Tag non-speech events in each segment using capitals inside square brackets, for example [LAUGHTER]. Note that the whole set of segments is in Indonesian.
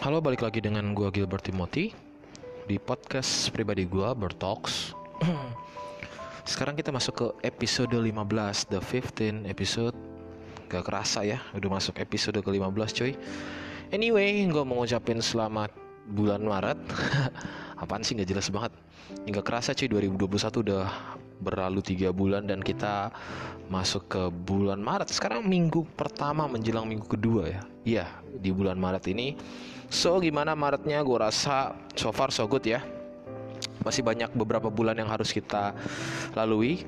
Halo, balik lagi dengan gua Gilbert Timothy di podcast pribadi gua Bertalks. [CLEARS THROAT] Sekarang kita masuk ke episode 15, the 15 episode. Gak kerasa ya, udah masuk episode ke-15 cuy. Anyway, gue mau ngucapin selamat bulan Maret. [LAUGHS] Apaan sih gak jelas banget. Hingga kerasa cuy 2021 udah berlalu tiga bulan dan kita masuk ke bulan Maret. Sekarang minggu pertama menjelang minggu kedua ya. Iya, di bulan Maret ini. So gimana Maretnya? Gue rasa so far so good ya. Masih banyak beberapa bulan yang harus kita lalui.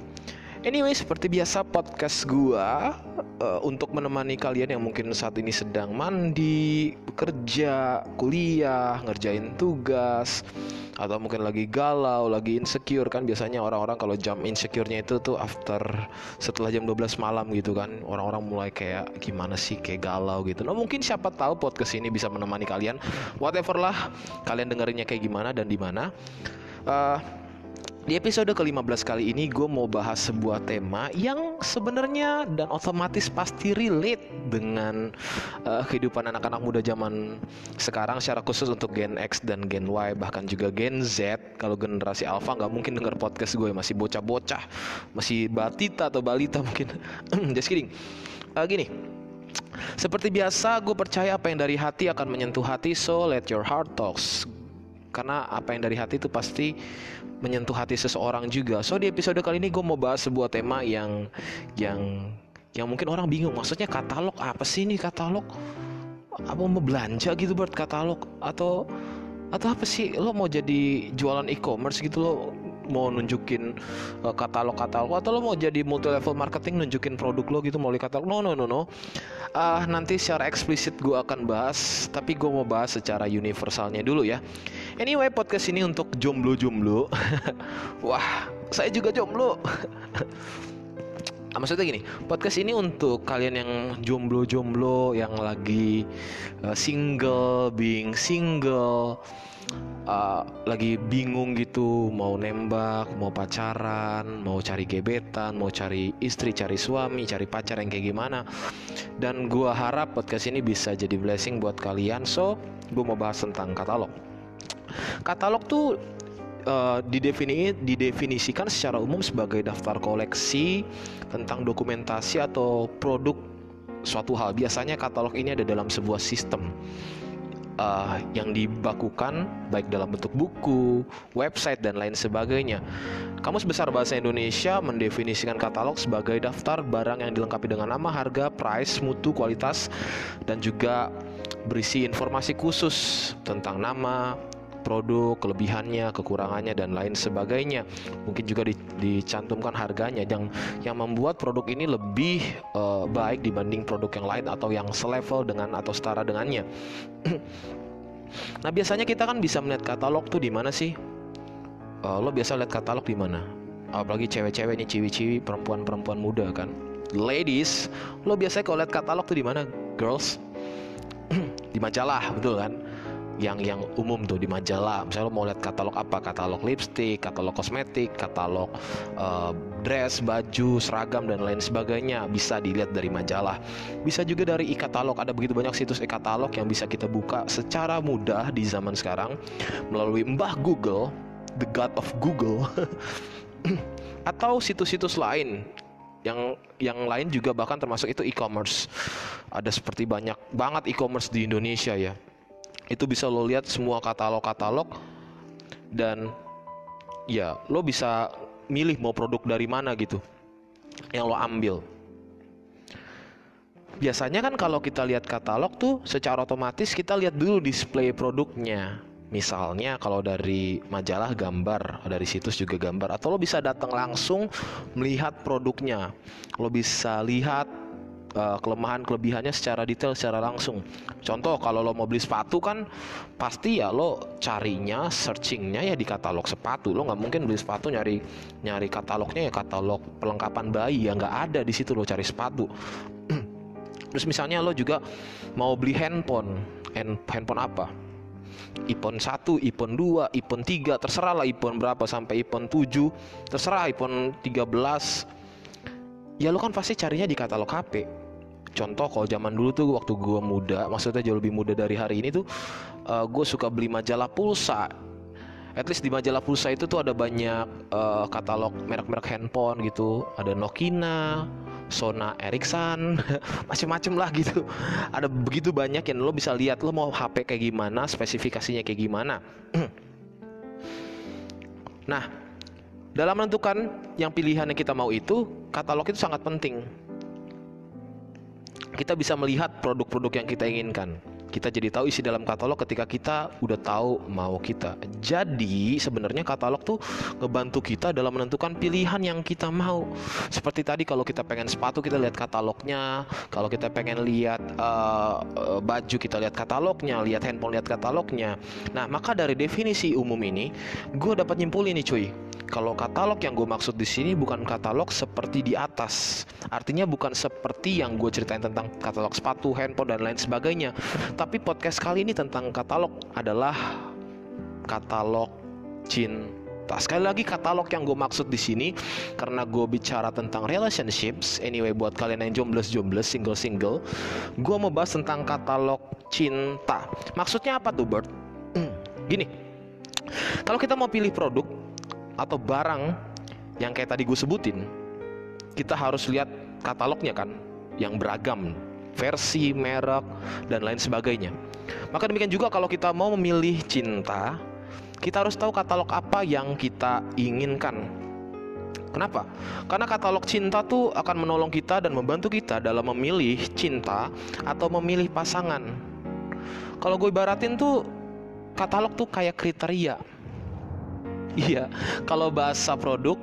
Anyway, seperti biasa podcast gua uh, untuk menemani kalian yang mungkin saat ini sedang mandi, bekerja, kuliah, ngerjain tugas, atau mungkin lagi galau, lagi insecure kan biasanya orang-orang kalau jam insecure-nya itu tuh after setelah jam 12 malam gitu kan. Orang-orang mulai kayak gimana sih kayak galau gitu. Nah, mungkin siapa tahu podcast ini bisa menemani kalian. Whatever lah kalian dengerinnya kayak gimana dan di mana. Uh, di episode ke-15 kali ini gue mau bahas sebuah tema yang sebenarnya dan otomatis pasti relate dengan uh, kehidupan anak-anak muda zaman sekarang secara khusus untuk Gen X dan Gen Y bahkan juga Gen Z. Kalau generasi Alpha nggak mungkin denger podcast gue masih bocah-bocah masih batita atau balita mungkin. [CLEARS THROAT] Just kidding. Uh, gini. Seperti biasa gue percaya apa yang dari hati akan menyentuh hati so let your heart talks. Karena apa yang dari hati itu pasti menyentuh hati seseorang juga. So di episode kali ini gue mau bahas sebuah tema yang yang yang mungkin orang bingung. Maksudnya katalog apa sih ini katalog? Apa mau belanja gitu buat katalog atau atau apa sih lo mau jadi jualan e-commerce gitu lo mau nunjukin uh, katalog katalog atau lo mau jadi multi level marketing nunjukin produk lo gitu melalui katalog no no no no uh, nanti secara eksplisit gue akan bahas tapi gue mau bahas secara universalnya dulu ya anyway podcast ini untuk jomblo-jomblo [LAUGHS] wah saya juga jomblo Nah, [LAUGHS] maksudnya gini, podcast ini untuk kalian yang jomblo-jomblo yang lagi uh, single, being single, uh, lagi bingung gitu mau nembak, mau pacaran, mau cari gebetan, mau cari istri, cari suami, cari pacar yang kayak gimana. Dan gua harap podcast ini bisa jadi blessing buat kalian. So, gue mau bahas tentang katalog. Katalog tuh uh, didefini, didefinisikan secara umum sebagai daftar koleksi tentang dokumentasi atau produk suatu hal. Biasanya katalog ini ada dalam sebuah sistem uh, yang dibakukan baik dalam bentuk buku, website dan lain sebagainya. Kamus Besar Bahasa Indonesia mendefinisikan katalog sebagai daftar barang yang dilengkapi dengan nama, harga, price, mutu, kualitas dan juga berisi informasi khusus tentang nama, produk, kelebihannya, kekurangannya dan lain sebagainya. Mungkin juga di, dicantumkan harganya yang yang membuat produk ini lebih uh, baik dibanding produk yang lain atau yang selevel dengan atau setara dengannya. [CLEARS THROAT] nah, biasanya kita kan bisa melihat katalog tuh di mana sih? Uh, lo biasa lihat katalog di mana? Apalagi cewek-cewek nih, ciwi-ciwi, perempuan-perempuan muda kan. Ladies, lo biasanya kalau lihat katalog tuh di mana? Girls? [CLEARS THROAT] di majalah, betul kan? Yang yang umum tuh di majalah. Misalnya lo mau lihat katalog apa? Katalog lipstick katalog kosmetik katalog uh, dress baju seragam dan lain sebagainya. Bisa dilihat dari majalah. Bisa juga dari e-katalog. Ada begitu banyak situs e-katalog yang bisa kita buka secara mudah di zaman sekarang melalui mbah Google the god of Google [LAUGHS] atau situs-situs lain yang yang lain juga bahkan termasuk itu e-commerce. Ada seperti banyak banget e-commerce di Indonesia ya itu bisa lo lihat semua katalog-katalog dan ya lo bisa milih mau produk dari mana gitu yang lo ambil. Biasanya kan kalau kita lihat katalog tuh secara otomatis kita lihat dulu display produknya. Misalnya kalau dari majalah gambar dari situs juga gambar. Atau lo bisa datang langsung melihat produknya. Lo bisa lihat uh, kelemahan kelebihannya secara detail secara langsung. Contoh kalau lo mau beli sepatu kan pasti ya lo carinya searchingnya ya di katalog sepatu. Lo nggak mungkin beli sepatu nyari nyari katalognya ya katalog perlengkapan bayi ya nggak ada di situ lo cari sepatu. [CLEARS THROAT] Terus misalnya lo juga mau beli handphone, Hand, handphone apa? iPhone 1, iPhone 2, iPhone 3, terserah lah iPhone berapa sampai iPhone 7, terserah iPhone 13. Ya lo kan pasti carinya di katalog HP contoh kalau zaman dulu tuh waktu gue muda maksudnya jauh lebih muda dari hari ini tuh uh, gue suka beli majalah pulsa. At least di majalah pulsa itu tuh ada banyak uh, katalog merek-merek handphone gitu. Ada Nokia Sona Ericsson [LAUGHS] macem-macem lah gitu. Ada begitu banyak yang lo bisa lihat lo mau HP kayak gimana spesifikasinya kayak gimana. [CLEARS THROAT] Nah dalam menentukan yang pilihan yang kita mau itu katalog itu sangat penting kita bisa melihat produk-produk yang kita inginkan kita jadi tahu isi dalam katalog ketika kita udah tahu mau kita. Jadi sebenarnya katalog tuh ngebantu kita dalam menentukan pilihan yang kita mau. Seperti tadi kalau kita pengen sepatu kita lihat katalognya, kalau kita pengen lihat uh, baju kita lihat katalognya, lihat handphone lihat katalognya. Nah maka dari definisi umum ini, gue dapat nyimpulin nih cuy kalau katalog yang gue maksud di sini bukan katalog seperti di atas. Artinya bukan seperti yang gue ceritain tentang katalog sepatu, handphone dan lain sebagainya. Tapi podcast kali ini tentang katalog adalah katalog cinta. Sekali lagi katalog yang gue maksud di sini karena gue bicara tentang relationships. Anyway, buat kalian yang jomblos-jomblos, single-single, gue mau bahas tentang katalog cinta. Maksudnya apa tuh, Bert? Gini, kalau kita mau pilih produk, atau barang yang kayak tadi gue sebutin, kita harus lihat katalognya kan, yang beragam, versi, merek, dan lain sebagainya. Maka demikian juga kalau kita mau memilih cinta, kita harus tahu katalog apa yang kita inginkan. Kenapa? Karena katalog cinta tuh akan menolong kita dan membantu kita dalam memilih cinta atau memilih pasangan. Kalau gue ibaratin tuh katalog tuh kayak kriteria Iya, kalau bahasa produk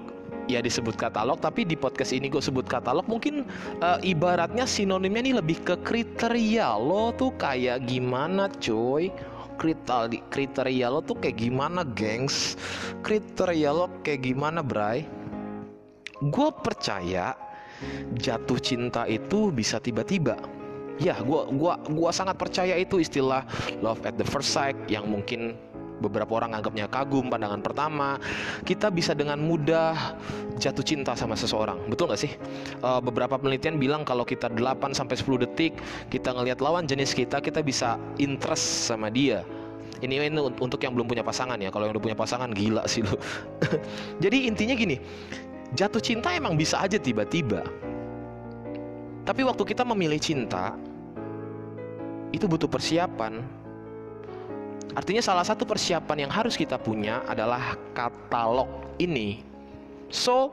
ya disebut katalog, tapi di podcast ini gue sebut katalog mungkin uh, ibaratnya sinonimnya ini lebih ke kriteria lo tuh kayak gimana cuy. Kriteria lo tuh kayak gimana gengs? Kriteria lo kayak gimana bray? Gue percaya jatuh cinta itu bisa tiba-tiba. Ya gue gua gua sangat percaya itu istilah love at the first sight yang mungkin beberapa orang anggapnya kagum pandangan pertama. Kita bisa dengan mudah jatuh cinta sama seseorang. Betul nggak sih? Uh, beberapa penelitian bilang kalau kita 8 sampai 10 detik kita ngelihat lawan jenis kita kita bisa interest sama dia. Ini, ini untuk yang belum punya pasangan ya. Kalau yang udah punya pasangan gila sih lo [LAUGHS] jadi intinya gini jatuh cinta emang bisa aja tiba-tiba. Tapi waktu kita memilih cinta itu butuh persiapan Artinya salah satu persiapan yang harus kita punya adalah katalog ini. So,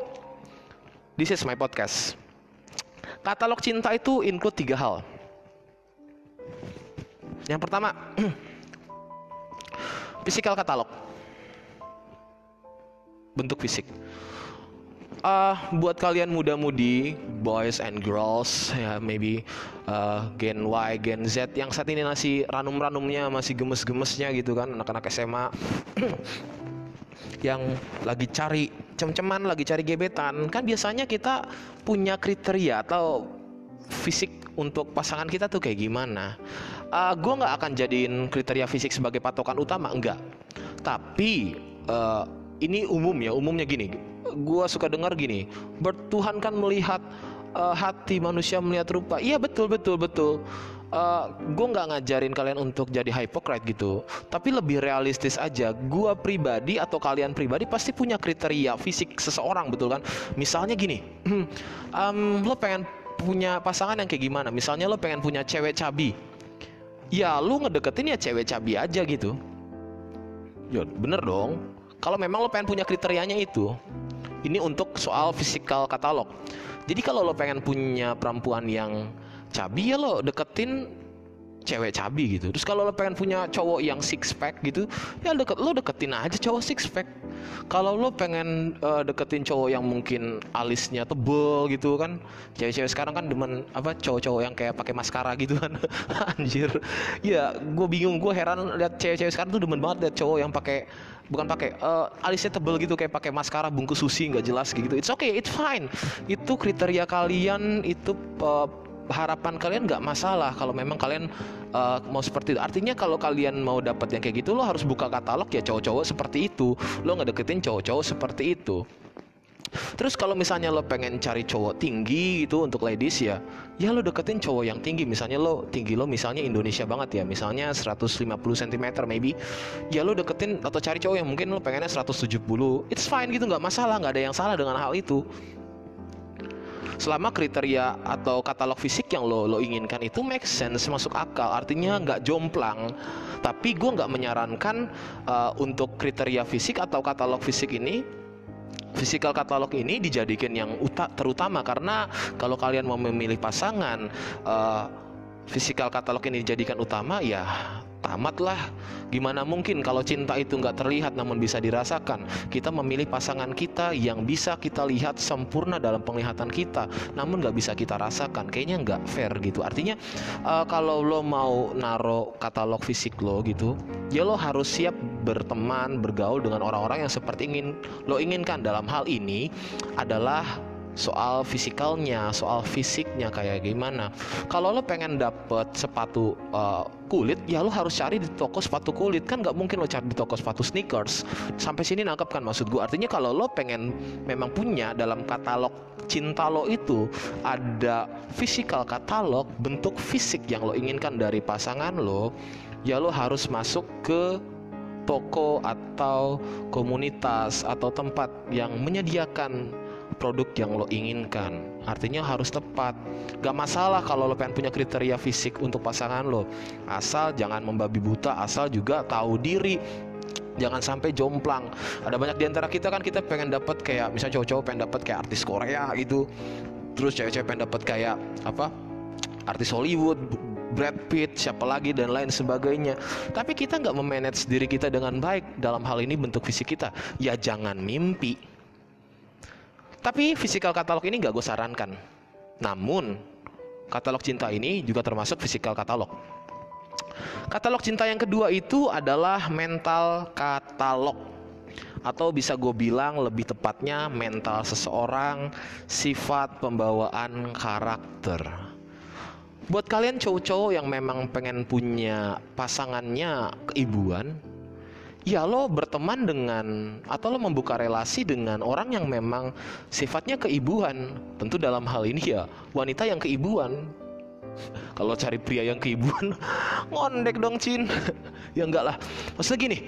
this is my podcast. Katalog cinta itu include tiga hal. Yang pertama, [CLEARS THROAT] physical katalog. Bentuk fisik uh, buat kalian muda-mudi, boys and girls, ya maybe uh, Gen Y, Gen Z yang saat ini masih ranum-ranumnya, masih gemes-gemesnya gitu kan, anak-anak SMA yang lagi cari cem-ceman, lagi cari gebetan, kan biasanya kita punya kriteria atau fisik untuk pasangan kita tuh kayak gimana? Uh, gue nggak akan jadiin kriteria fisik sebagai patokan utama, enggak. Tapi uh, ini umum ya, umumnya gini gue suka dengar gini bertuhan kan melihat uh, hati manusia melihat rupa. Iya betul betul betul. Uh, gue nggak ngajarin kalian untuk jadi hypocrite gitu. Tapi lebih realistis aja gue pribadi atau kalian pribadi pasti punya kriteria fisik seseorang betul kan? Misalnya gini um, lo pengen punya pasangan yang kayak gimana? Misalnya lo pengen punya cewek cabi. Ya lo ngedeketin ya cewek cabi aja gitu. Ya bener dong. Kalau memang lo pengen punya kriterianya itu ini untuk soal physical katalog jadi kalau lo pengen punya perempuan yang cabi ya lo deketin cewek cabi gitu. Terus kalau lo pengen punya cowok yang six pack gitu, ya deket lo deketin aja cowok six pack. Kalau lo pengen uh, deketin cowok yang mungkin alisnya tebel gitu kan, cewek-cewek sekarang kan demen apa cowok-cowok yang kayak pakai maskara gitu kan, [LAUGHS] anjir. Ya, gue bingung, gue heran lihat cewek-cewek sekarang tuh demen banget lihat cowok yang pakai bukan pakai uh, alisnya tebel gitu kayak pakai maskara bungkus sushi nggak jelas gitu. It's okay it's fine. Itu kriteria kalian itu uh, harapan kalian nggak masalah kalau memang kalian uh, mau seperti itu artinya kalau kalian mau dapat yang kayak gitu lo harus buka katalog ya cowok-cowok seperti itu lo nggak deketin cowok-cowok seperti itu Terus kalau misalnya lo pengen cari cowok tinggi gitu untuk ladies ya, ya lo deketin cowok yang tinggi. Misalnya lo tinggi lo misalnya Indonesia banget ya, misalnya 150 cm maybe. Ya lo deketin atau cari cowok yang mungkin lo pengennya 170. It's fine gitu, nggak masalah, nggak ada yang salah dengan hal itu selama kriteria atau katalog fisik yang lo lo inginkan itu make sense masuk akal. Artinya nggak jomplang. Tapi gue nggak menyarankan uh, untuk kriteria fisik atau katalog fisik ini physical katalog ini dijadikan yang uta terutama. Karena kalau kalian mau memilih pasangan uh, physical katalog ini dijadikan utama ya tamatlah gimana mungkin kalau cinta itu nggak terlihat namun bisa dirasakan? Kita memilih pasangan kita yang bisa kita lihat sempurna dalam penglihatan kita namun nggak bisa kita rasakan. Kayaknya nggak fair gitu. Artinya uh, kalau lo mau naro katalog fisik lo gitu ya lo harus siap berteman bergaul dengan orang-orang yang seperti ingin lo inginkan. Dalam hal ini adalah soal fisikalnya, soal fisiknya kayak gimana. Kalau lo pengen dapet sepatu uh, kulit, ya lo harus cari di toko sepatu kulit kan nggak mungkin lo cari di toko sepatu sneakers. Sampai sini nangkep kan maksud gue. Artinya kalau lo pengen memang punya dalam katalog cinta lo itu ada fisikal katalog bentuk fisik yang lo inginkan dari pasangan lo, ya lo harus masuk ke toko atau komunitas atau tempat yang menyediakan produk yang lo inginkan. Artinya harus tepat. Gak masalah kalau lo pengen punya kriteria fisik untuk pasangan lo. Asal jangan membabi buta, asal juga tahu diri. Jangan sampai jomplang. Ada banyak di antara kita kan kita pengen dapat kayak misalnya cowok-cowok pengen dapat kayak artis Korea gitu. Terus cewek-cewek pengen dapat kayak apa? Artis Hollywood, Brad Pitt, siapa lagi dan lain sebagainya. Tapi kita nggak memanage diri kita dengan baik dalam hal ini bentuk fisik kita. Ya jangan mimpi tapi physical katalog ini gak gue sarankan. Namun, katalog cinta ini juga termasuk physical katalog. Katalog cinta yang kedua itu adalah mental katalog atau bisa gue bilang lebih tepatnya mental seseorang, sifat, pembawaan, karakter. Buat kalian cowok-cowok yang memang pengen punya pasangannya keibuan, ya lo berteman dengan atau lo membuka relasi dengan orang yang memang sifatnya keibuan. Tentu dalam hal ini ya wanita yang keibuan. Kalau cari pria yang keibuan, [LAUGHS] ngondek dong Cin. ya enggak lah. Maksudnya gini,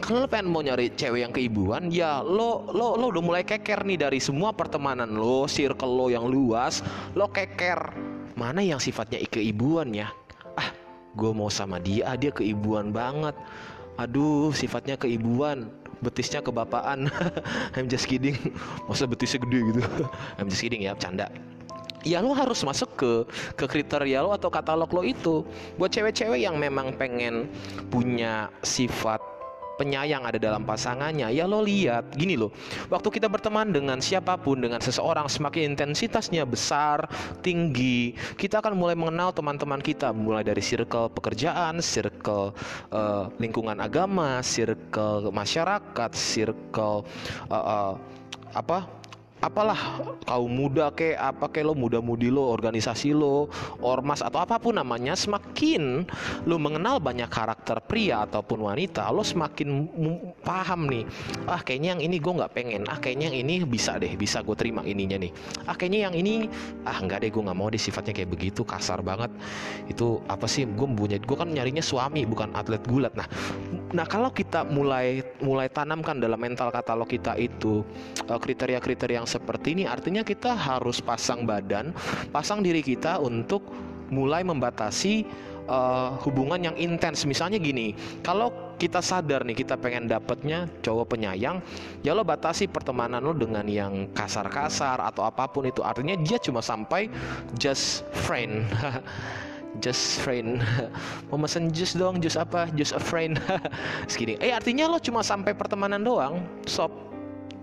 kalau lo pengen mau nyari cewek yang keibuan, ya lo lo lo udah mulai keker nih dari semua pertemanan lo, circle lo yang luas, lo keker. Mana yang sifatnya keibuan ya? Ah, gue mau sama dia, ah, dia keibuan banget aduh sifatnya keibuan betisnya kebapaan. [LAUGHS] I'm just kidding. [LAUGHS] Masa betisnya gede gitu. [LAUGHS] I'm just kidding ya canda ya lo harus masuk ke ke kriteria lo atau katalog lo itu. Buat cewek-cewek yang memang pengen punya sifat penyayang ada dalam pasangannya. Ya lo lihat gini loh waktu kita berteman dengan siapa pun dengan seseorang semakin intensitasnya besar tinggi kita akan mulai mengenal teman-teman kita. Mulai dari circle pekerjaan circle uh, lingkungan agama circle masyarakat circle uh, uh, apa apalah kaum muda ke apa ke lo muda-mudi lo organisasi lo ormas atau apa pun namanya semakin lo mengenal banyak karakter pria ataupun wanita lo semakin paham nih ah kayaknya yang ini gue nggak pengen ah kayaknya yang ini bisa deh bisa gue terima ininya nih ah kayaknya yang ini ah nggak deh gue nggak mau deh sifatnya kayak begitu kasar banget. Itu apa sih gue punya gue kan nyarinya suami bukan atlet gulat. Nah nah kalau kita mulai mulai tanamkan dalam mental katalog kita itu eh, kriteria-kriteria yang seperti ini artinya kita harus pasang badan, pasang diri kita untuk mulai membatasi uh, hubungan yang intens. Misalnya gini, kalau kita sadar nih kita pengen dapetnya cowok penyayang, ya lo batasi pertemanan lo dengan yang kasar-kasar atau apa pun itu. Artinya dia cuma sampai just friend. [LAUGHS] just friend [LAUGHS] mau mesen jus dong jus apa jus a friend [LAUGHS] Segini. eh artinya lo cuma sampai pertemanan doang sob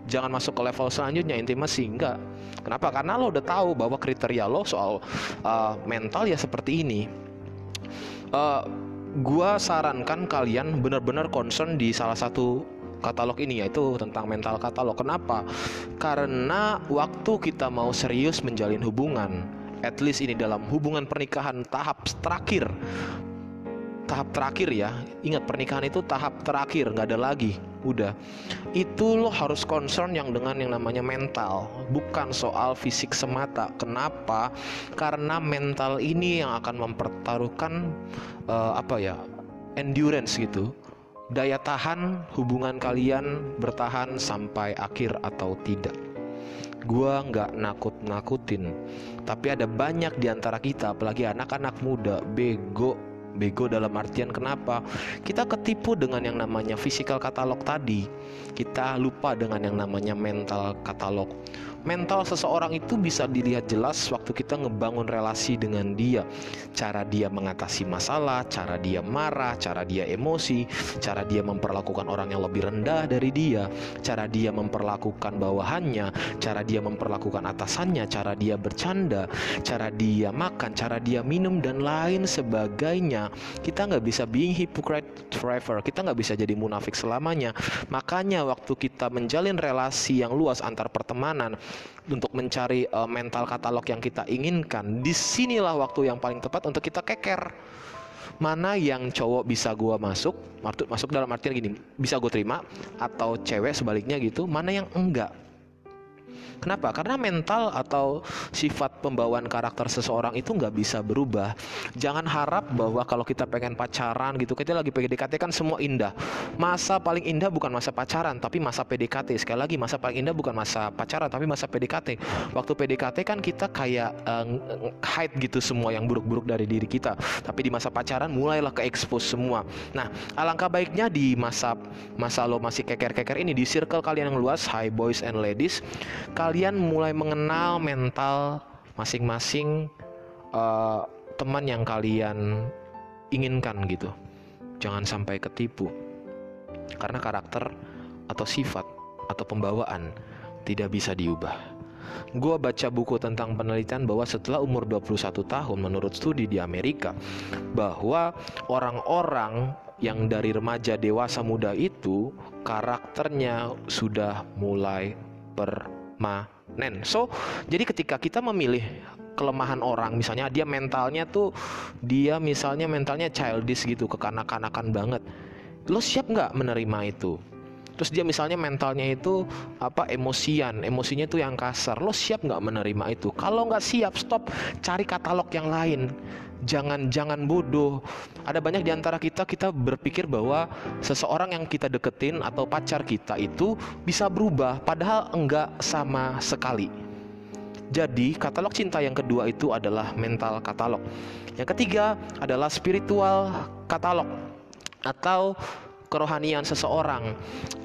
jangan masuk ke level selanjutnya intimasi enggak kenapa karena lo udah tahu bahwa kriteria lo soal uh, mental ya seperti ini uh, gua sarankan kalian benar-benar concern di salah satu katalog ini yaitu tentang mental katalog. Kenapa? Karena waktu kita mau serius menjalin hubungan, at least ini dalam hubungan pernikahan tahap terakhir tahap terakhir ya. Ingat pernikahan itu tahap terakhir nggak ada lagi. Udah. Itu lo harus concern yang dengan yang namanya mental bukan soal fisik semata. Kenapa? Karena mental ini yang akan mempertaruhkan uh, apa ya endurance gitu. Daya tahan hubungan kalian bertahan sampai akhir atau tidak. Gua nggak nakut-nakutin, tapi ada banyak di antara kita, apalagi anak-anak muda, bego bego dalam artian kenapa kita ketipu dengan yang namanya physical katalog tadi kita lupa dengan yang namanya mental katalog mental seseorang itu bisa dilihat jelas waktu kita ngebangun relasi dengan dia. Cara dia mengatasi masalah, cara dia marah, cara dia emosi, cara dia memperlakukan orang yang lebih rendah dari dia, cara dia memperlakukan bawahannya, cara dia memperlakukan atasannya, cara dia bercanda, cara dia makan, cara dia minum dan lain sebagainya. Kita nggak bisa being hypocrite forever. Kita nggak bisa jadi munafik selamanya. Makanya waktu kita menjalin relasi yang luas antar pertemanan, untuk mencari uh, mental katalog yang kita inginkan, di sinilah waktu yang paling tepat untuk kita keker. Mana yang cowok bisa gua masuk, masuk dalam artian gini, bisa gue terima, atau cewek sebaliknya gitu, mana yang enggak Kenapa? Karena mental atau sifat pembawaan karakter seseorang itu nggak bisa berubah. Jangan harap bahwa kalau kita pengen pacaran gitu, kita lagi PDKT kan semua indah. Masa paling indah bukan masa pacaran, tapi masa PDKT. Sekali lagi, masa paling indah bukan masa pacaran, tapi masa PDKT. Waktu PDKT kan kita kayak uh, hide gitu semua yang buruk-buruk dari diri kita. Tapi di masa pacaran mulailah ke expose semua. Nah, alangkah baiknya di masa masa lo masih keker-keker ini di circle kalian yang luas, high boys and ladies, kalian mulai mengenal mental masing-masing uh, teman yang kalian inginkan gitu. Jangan sampai ketipu. Karena karakter atau sifat atau pembawaan tidak bisa diubah. Gua baca buku tentang penelitian bahwa setelah umur 21 tahun menurut studi di Amerika bahwa orang-orang yang dari remaja dewasa muda itu karakternya sudah mulai permanen. So, jadi ketika kita memilih kelemahan orang, misalnya dia mentalnya tuh dia misalnya mentalnya childish gitu, kekanak-kanakan banget. Lo siap nggak menerima itu? Terus dia misalnya mentalnya itu apa emosian, emosinya itu yang kasar. Lo siap nggak menerima itu? Kalau nggak siap, stop, cari katalog yang lain jangan jangan bodoh. Ada banyak di antara kita kita berpikir bahwa seseorang yang kita deketin atau pacar kita itu bisa berubah padahal enggak sama sekali. Jadi, katalog cinta yang kedua itu adalah mental katalog. Yang ketiga adalah spiritual katalog atau kerohanian seseorang.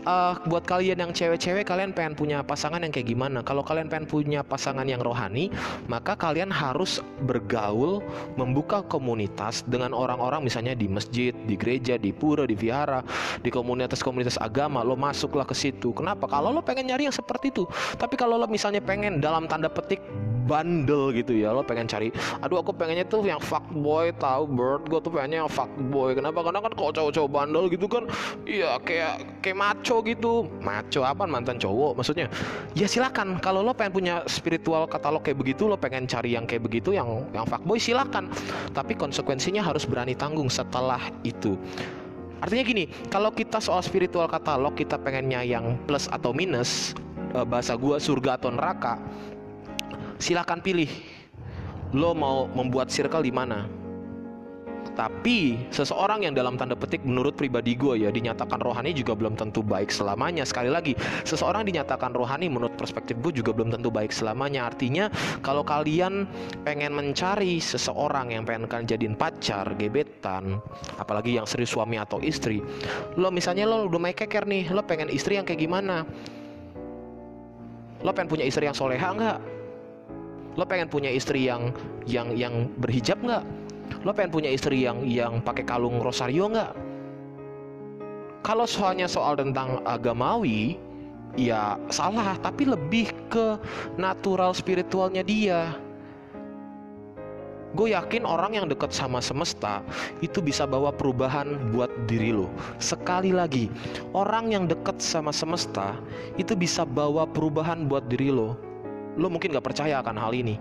Uh, buat kalian yang cewek-cewek, kalian pengen punya pasangan yang kayak gimana? Kalau kalian pengen punya pasangan yang rohani, maka kalian harus bergaul, membuka komunitas dengan orang-orang misalnya di masjid, di gereja, di pura, di vihara, di komunitas-komunitas agama. Lo masuklah ke situ. Kenapa? Kalau lo pengen nyari yang seperti itu. Tapi kalau lo misalnya pengen dalam tanda petik bandel gitu ya. Lo pengen cari aduh aku pengennya tuh yang fuck boy tahu bird gue tuh pengennya yang fuck boy kenapa? Karena kan kalau cowok-cowok bandel gitu kan iya kayak kayak maco gitu. Maco apa mantan cowok maksudnya. Ya silakan. Kalau lo pengen punya spiritual katalog kayak begitu lo pengen cari yang kayak begitu yang yang fuck boy silakan. Tapi konsekuensinya harus berani tanggung setelah itu. Artinya gini, kalau kita soal spiritual katalog kita pengennya yang plus atau minus, eh, bahasa gua surga atau neraka, silakan pilih. Lo mau membuat circle di mana? Tapi seseorang yang dalam tanda petik menurut pribadi gue ya dinyatakan rohani juga belum tentu baik selamanya. Sekali lagi seseorang dinyatakan rohani menurut perspektif gue juga belum tentu baik selamanya. Artinya kalau kalian pengen mencari seseorang yang pengen kalian jadiin pacar gebetan apalagi yang serius suami atau istri lo misalnya lo udah main keker nih lo pengen istri yang kayak gimana? Lo pengen punya istri yang soleha nggak lo pengen punya istri yang yang yang berhijab nggak? Lo pengen punya istri yang yang pakai kalung rosario nggak? Kalau soalnya soal tentang agamawi ya salah tapi lebih ke natural spiritualnya dia. Gue yakin orang yang dekat sama semesta itu bisa bawa perubahan buat diri lo. Sekali lagi, orang yang dekat sama semesta itu bisa bawa perubahan buat diri lo lo mungkin gak percaya akan hal ini.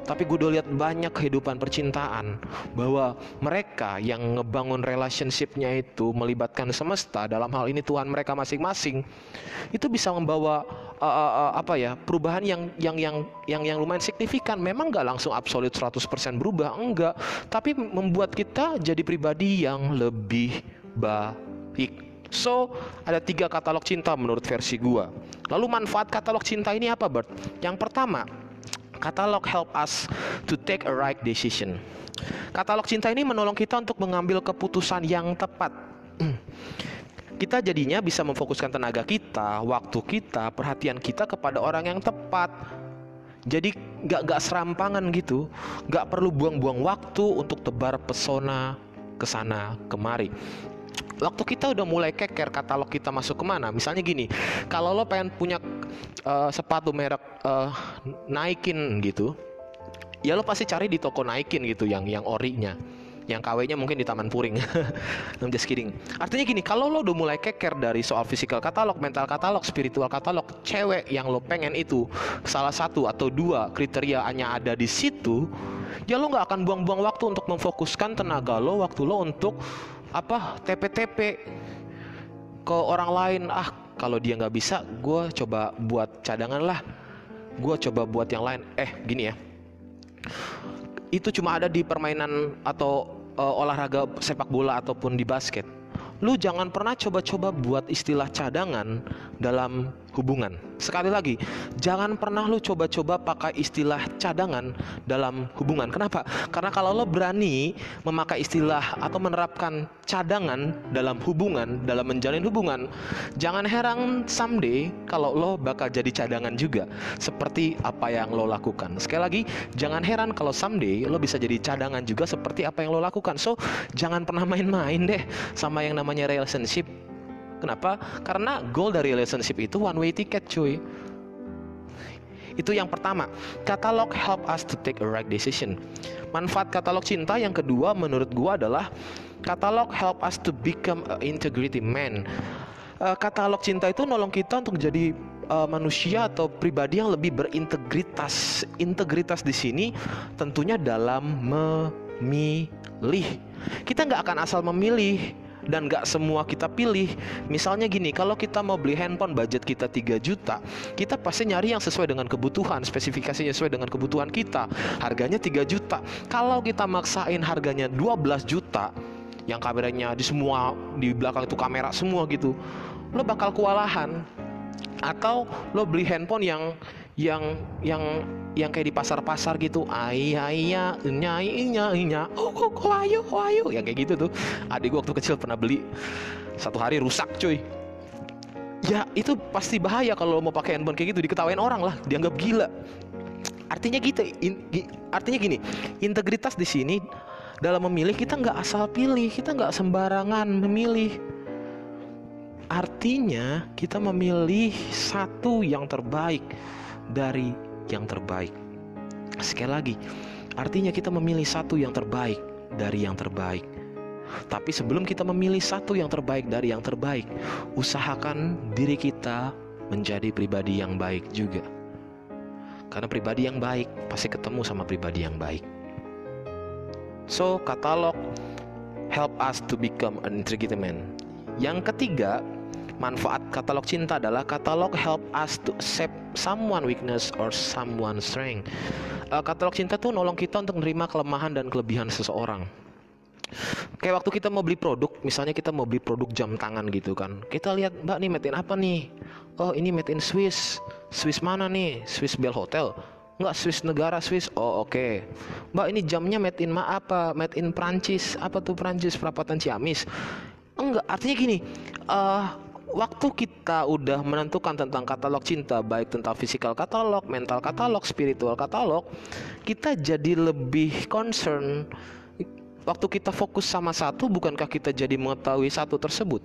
Tapi gue udah lihat banyak kehidupan percintaan bahwa mereka yang ngebangun relationshipnya itu melibatkan semesta dalam hal ini Tuhan mereka masing-masing itu bisa membawa uh, uh, uh, apa ya perubahan yang yang yang yang yang lumayan signifikan. Memang nggak langsung absolut 100% berubah enggak. Tapi membuat kita jadi pribadi yang lebih baik So, ada tiga katalog cinta menurut versi gua. Lalu manfaat katalog cinta ini apa, Bert? Yang pertama, katalog help us to take a right decision. Katalog cinta ini menolong kita untuk mengambil keputusan yang tepat. [CLEARS THROAT] kita jadinya bisa memfokuskan tenaga kita, waktu kita, perhatian kita kepada orang yang tepat. Jadi gak gak serampangan gitu, gak perlu buang-buang waktu untuk tebar pesona ke sana kemari waktu kita udah mulai keker katalog kita masuk ke mana misalnya gini kalau lo pengen punya uh, sepatu merek uh, naikin gitu ya lo pasti cari di toko naikin gitu yang yang orinya yang KW-nya mungkin di Taman Puring. [LAUGHS] I'm just kidding. Artinya gini, kalau lo udah mulai keker dari soal physical katalog, mental katalog, spiritual katalog, cewek yang lo pengen itu salah satu atau dua kriteria hanya ada di situ, ya lo nggak akan buang-buang waktu untuk memfokuskan tenaga lo, waktu lo untuk apa? TP-TP ke orang lain. Ah kalau dia nggak bisa gue coba buat cadangan lah. Gue coba buat yang lain. Eh gini ya. Itu cuma ada di permainan atau uh, olahraga sepak bola ataupun di basket. Lu jangan pernah coba-coba buat istilah cadangan dalam hubungan. Sekali lagi, jangan pernah lu coba-coba pakai istilah cadangan dalam hubungan. Kenapa? Karena kalau lo berani memakai istilah atau menerapkan cadangan dalam hubungan, dalam menjalin hubungan, jangan heran someday kalau lo bakal jadi cadangan juga. Seperti apa yang lo lakukan. Sekali lagi, jangan heran kalau someday lo bisa jadi cadangan juga seperti apa yang lo lakukan. So, jangan pernah main-main deh sama yang namanya relationship Kenapa? Karena goal dari relationship itu one way ticket cuy. Itu yang pertama. Katalog help us to take a right decision. Manfaat katalog cinta yang kedua menurut gua adalah katalog help us to become a integrity man. Uh, katalog cinta itu nolong kita untuk jadi uh, manusia atau pribadi yang lebih berintegritas. Integritas di sini tentunya dalam memilih. Kita nggak akan asal memilih dan gak semua kita pilih. Misalnya gini kalau kita mau beli handphone budget kita 3 juta kita pasti nyari yang sesuai dengan kebutuhan spesifikasinya sesuai dengan kebutuhan kita. Harganya 3 juta. Kalau kita maksain harganya 12 juta yang kameranya di semua di belakang itu kamera semua gitu lo bakal kewalahan. Atau lo beli handphone yang yang yang yang kayak di pasar-pasar gitu. Ayah ayah nya nya nya. Oh oh, ayo oh, ayo? Yang kayak gitu tuh. Adik gua waktu kecil pernah beli. Satu hari rusak cuy. Ya itu pasti bahaya kalau mau pakai handphone kayak gitu. Diketawain orang lah. Dianggap gila. Artinya gitu in, artinya gini. Integritas di sini dalam memilih kita nggak asal pilih. Kita nggak sembarangan memilih. Artinya kita memilih satu yang terbaik dari yang terbaik. Sekali lagi, artinya kita memilih satu yang terbaik dari yang terbaik. Tapi sebelum kita memilih satu yang terbaik dari yang terbaik, usahakan diri kita menjadi pribadi yang baik juga. Karena pribadi yang baik pasti ketemu sama pribadi yang baik. So, katalog help us to become an integrated man. Yang ketiga, manfaat katalog cinta adalah katalog help us to accept someone weakness or someone strength. Uh, katalog cinta tuh nolong kita untuk menerima kelemahan dan kelebihan seseorang. Kayak waktu kita mau beli produk, misalnya kita mau beli produk jam tangan gitu kan. Kita lihat, "Mbak nih made in apa nih?" "Oh, ini made in Swiss." "Swiss mana nih?" "Swiss Bell Hotel." Enggak Swiss negara Swiss. Oh, oke. Okay. Mbak, ini jamnya made in ma apa? Made in Prancis. Apa tuh Prancis? Perapatan Ciamis. Enggak, artinya gini, uh, waktu kita udah menentukan tentang katalog cinta, baik tentang physical katalog, mental katalog, spiritual katalog, kita jadi lebih concern. Waktu kita fokus sama satu, bukankah kita jadi mengetahui satu tersebut?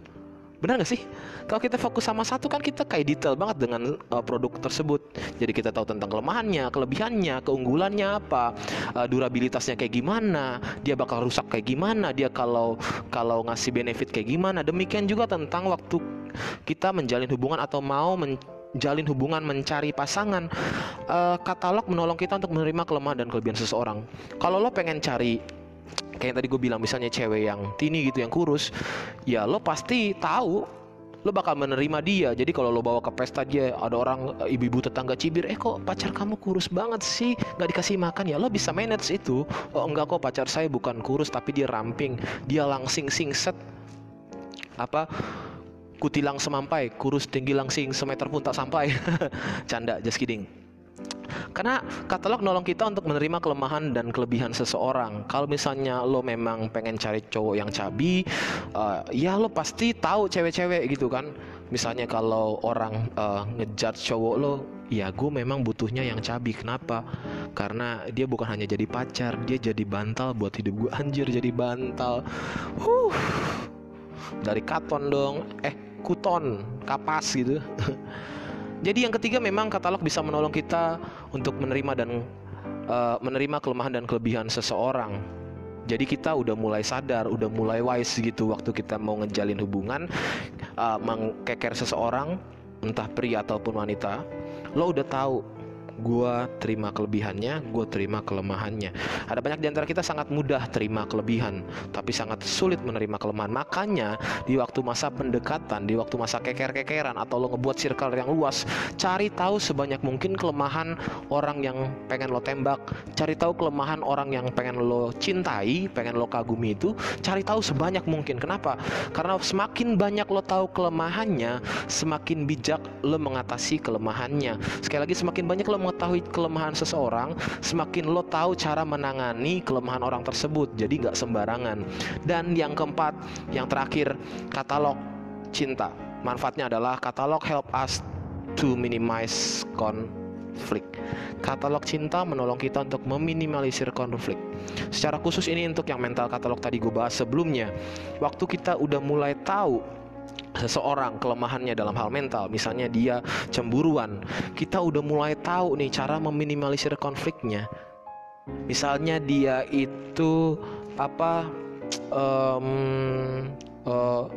Benar gak sih? Kalau kita fokus sama satu kan kita kayak detail banget dengan uh, produk tersebut. Jadi kita tahu tentang kelemahannya, kelebihannya, keunggulannya apa, uh, durabilitasnya kayak gimana, dia bakal rusak kayak gimana, dia kalau kalau ngasih benefit kayak gimana. Demikian juga tentang waktu kita menjalin hubungan atau mau men menjalin hubungan, mencari pasangan, uh, katalog menolong kita untuk menerima kelemahan dan kelebihan seseorang. Kalau lo pengen cari kayak yang tadi gue bilang misalnya cewek yang tini gitu yang kurus, ya lo pasti tahu lo bakal menerima dia. Jadi kalau lo bawa ke pesta dia ada orang eh, ibu-ibu tetangga cibir eh kok pacar kamu kurus banget sih? Nggak dikasih makan? Ya lo bisa manage itu. Oh enggak kok pacar saya bukan kurus tapi dia ramping. Dia langsing singset apa kutilang semampai kurus tinggi langsing semeter pun tak sampai [LAUGHS] canda just kidding karena katalog nolong kita untuk menerima kelemahan dan kelebihan seseorang. Kalau misalnya lo memang pengen cari cowok yang cabi, uh, ya lo pasti tahu cewek-cewek gitu kan. Misalnya kalau orang uh, ngejudge cowok lo, ya gue memang butuhnya yang cabi. Kenapa? Karena dia bukan hanya jadi pacar, dia jadi bantal buat hidup gue. [LAUGHS] Anjir jadi bantal. Huh. Dari katon dong. Eh, kuton, kapas gitu. [LAUGHS] Jadi yang ketiga memang katalog bisa menolong kita untuk menerima dan uh, menerima kelemahan dan kelebihan seseorang. Jadi kita udah mulai sadar, udah mulai wise gitu waktu kita mau ngejalin hubungan, uh, mengkeker seseorang, entah pria ataupun wanita, lo udah tahu gue terima kelebihannya, gue terima kelemahannya. Ada banyak di antara kita sangat mudah terima kelebihan, tapi sangat sulit menerima kelemahan. Makanya di waktu masa pendekatan, di waktu masa keker-kekeran atau lo ngebuat circle yang luas, cari tahu sebanyak mungkin kelemahan orang yang pengen lo tembak, cari tahu kelemahan orang yang pengen lo cintai, pengen lo kagumi itu, cari tahu sebanyak mungkin. Kenapa? Karena semakin banyak lo tahu kelemahannya, semakin bijak lo mengatasi kelemahannya. Sekali lagi semakin banyak lo mengetahui kelemahan seseorang, semakin lo tahu cara menangani kelemahan orang tersebut. Jadi nggak sembarangan. Dan yang keempat, yang terakhir, katalog cinta. Manfaatnya adalah katalog help us to minimize konflik. Katalog cinta menolong kita untuk meminimalisir konflik. Secara khusus ini untuk yang mental katalog tadi gue bahas sebelumnya. Waktu kita udah mulai tahu seseorang kelemahannya dalam hal mental misalnya dia cemburuan. Kita udah mulai tahu nih cara meminimalisir konfliknya. Misalnya dia itu apa um, uh,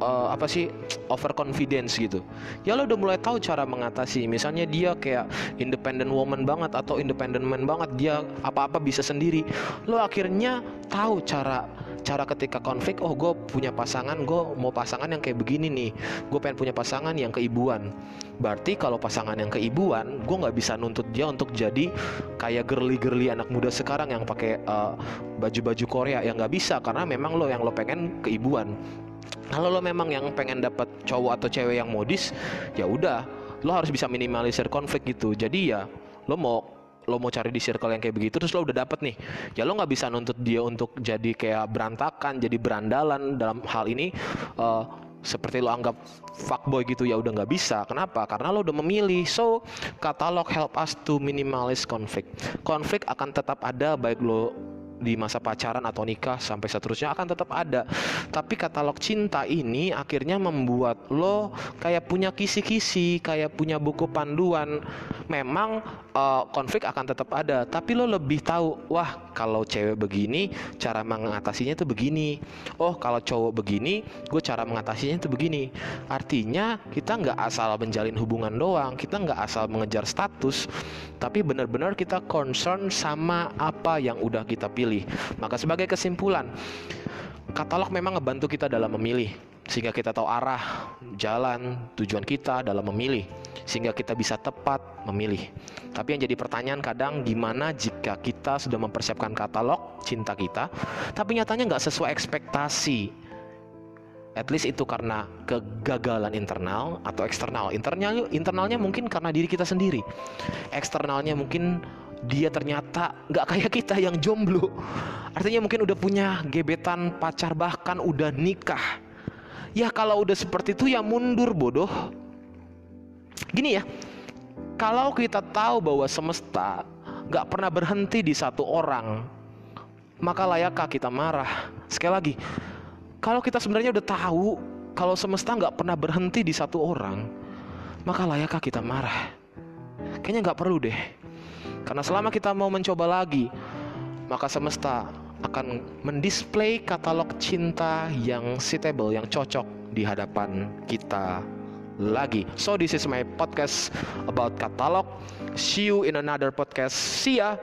uh, apa sih overconfidence gitu. Ya lo udah mulai tahu cara mengatasi. Misalnya dia kayak independent woman banget atau independent man banget dia apa-apa bisa sendiri. Lo akhirnya tahu cara cara ketika konflik oh gue punya pasangan gue mau pasangan yang kayak begini nih. Gue pengen punya pasangan yang keibuan. Berarti kalau pasangan yang keibuan gue nggak bisa nuntut dia untuk jadi kayak girly-girly anak muda sekarang yang pakai uh, baju-baju Korea. Yang nggak bisa karena memang lo yang lo pengen keibuan. Kalau lo memang yang pengen dapat cowok atau cewek yang modis ya udah lo harus bisa minimalisir konflik gitu. Jadi ya lo mau lo mau cari di circle yang kayak begitu terus lo udah dapet nih. Ya lo nggak bisa nuntut dia untuk jadi kayak berantakan jadi berandalan dalam hal ini uh, seperti lo anggap fuckboy gitu ya udah nggak bisa. Kenapa? Karena lo udah memilih. So katalog help us to minimize konflik konflik akan tetap ada baik lo di masa pacaran atau nikah sampai seterusnya akan tetap ada. Tapi katalog cinta ini akhirnya membuat lo kayak punya kisi-kisi, kayak punya buku panduan. Memang uh, konflik akan tetap ada, tapi lo lebih tahu, wah kalau cewek begini cara mengatasinya itu begini. Oh kalau cowok begini, gue cara mengatasinya itu begini. Artinya kita nggak asal menjalin hubungan doang, kita nggak asal mengejar status, tapi benar-benar kita concern sama apa yang udah kita pilih. Maka sebagai kesimpulan, katalog memang ngebantu kita dalam memilih sehingga kita tahu arah, jalan, tujuan kita dalam memilih sehingga kita bisa tepat memilih. Tapi yang jadi pertanyaan kadang gimana jika kita sudah mempersiapkan katalog cinta kita, tapi nyatanya nggak sesuai ekspektasi. At least itu karena kegagalan internal atau eksternal. Internal internalnya mungkin karena diri kita sendiri. Eksternalnya mungkin dia ternyata nggak kayak kita yang jomblo. Artinya mungkin udah punya gebetan pacar bahkan udah nikah. Ya kalau udah seperti itu ya mundur bodoh. Gini ya, kalau kita tahu bahwa semesta nggak pernah berhenti di satu orang, maka layakkah kita marah? Sekali lagi, kalau kita sebenarnya udah tahu kalau semesta nggak pernah berhenti di satu orang, maka layakkah kita marah? Kayaknya nggak perlu deh. Karena selama kita mau mencoba lagi, maka semesta akan mendisplay katalog cinta yang suitable, yang cocok di hadapan kita lagi. So this is my podcast about catalog. See you in another podcast. See ya.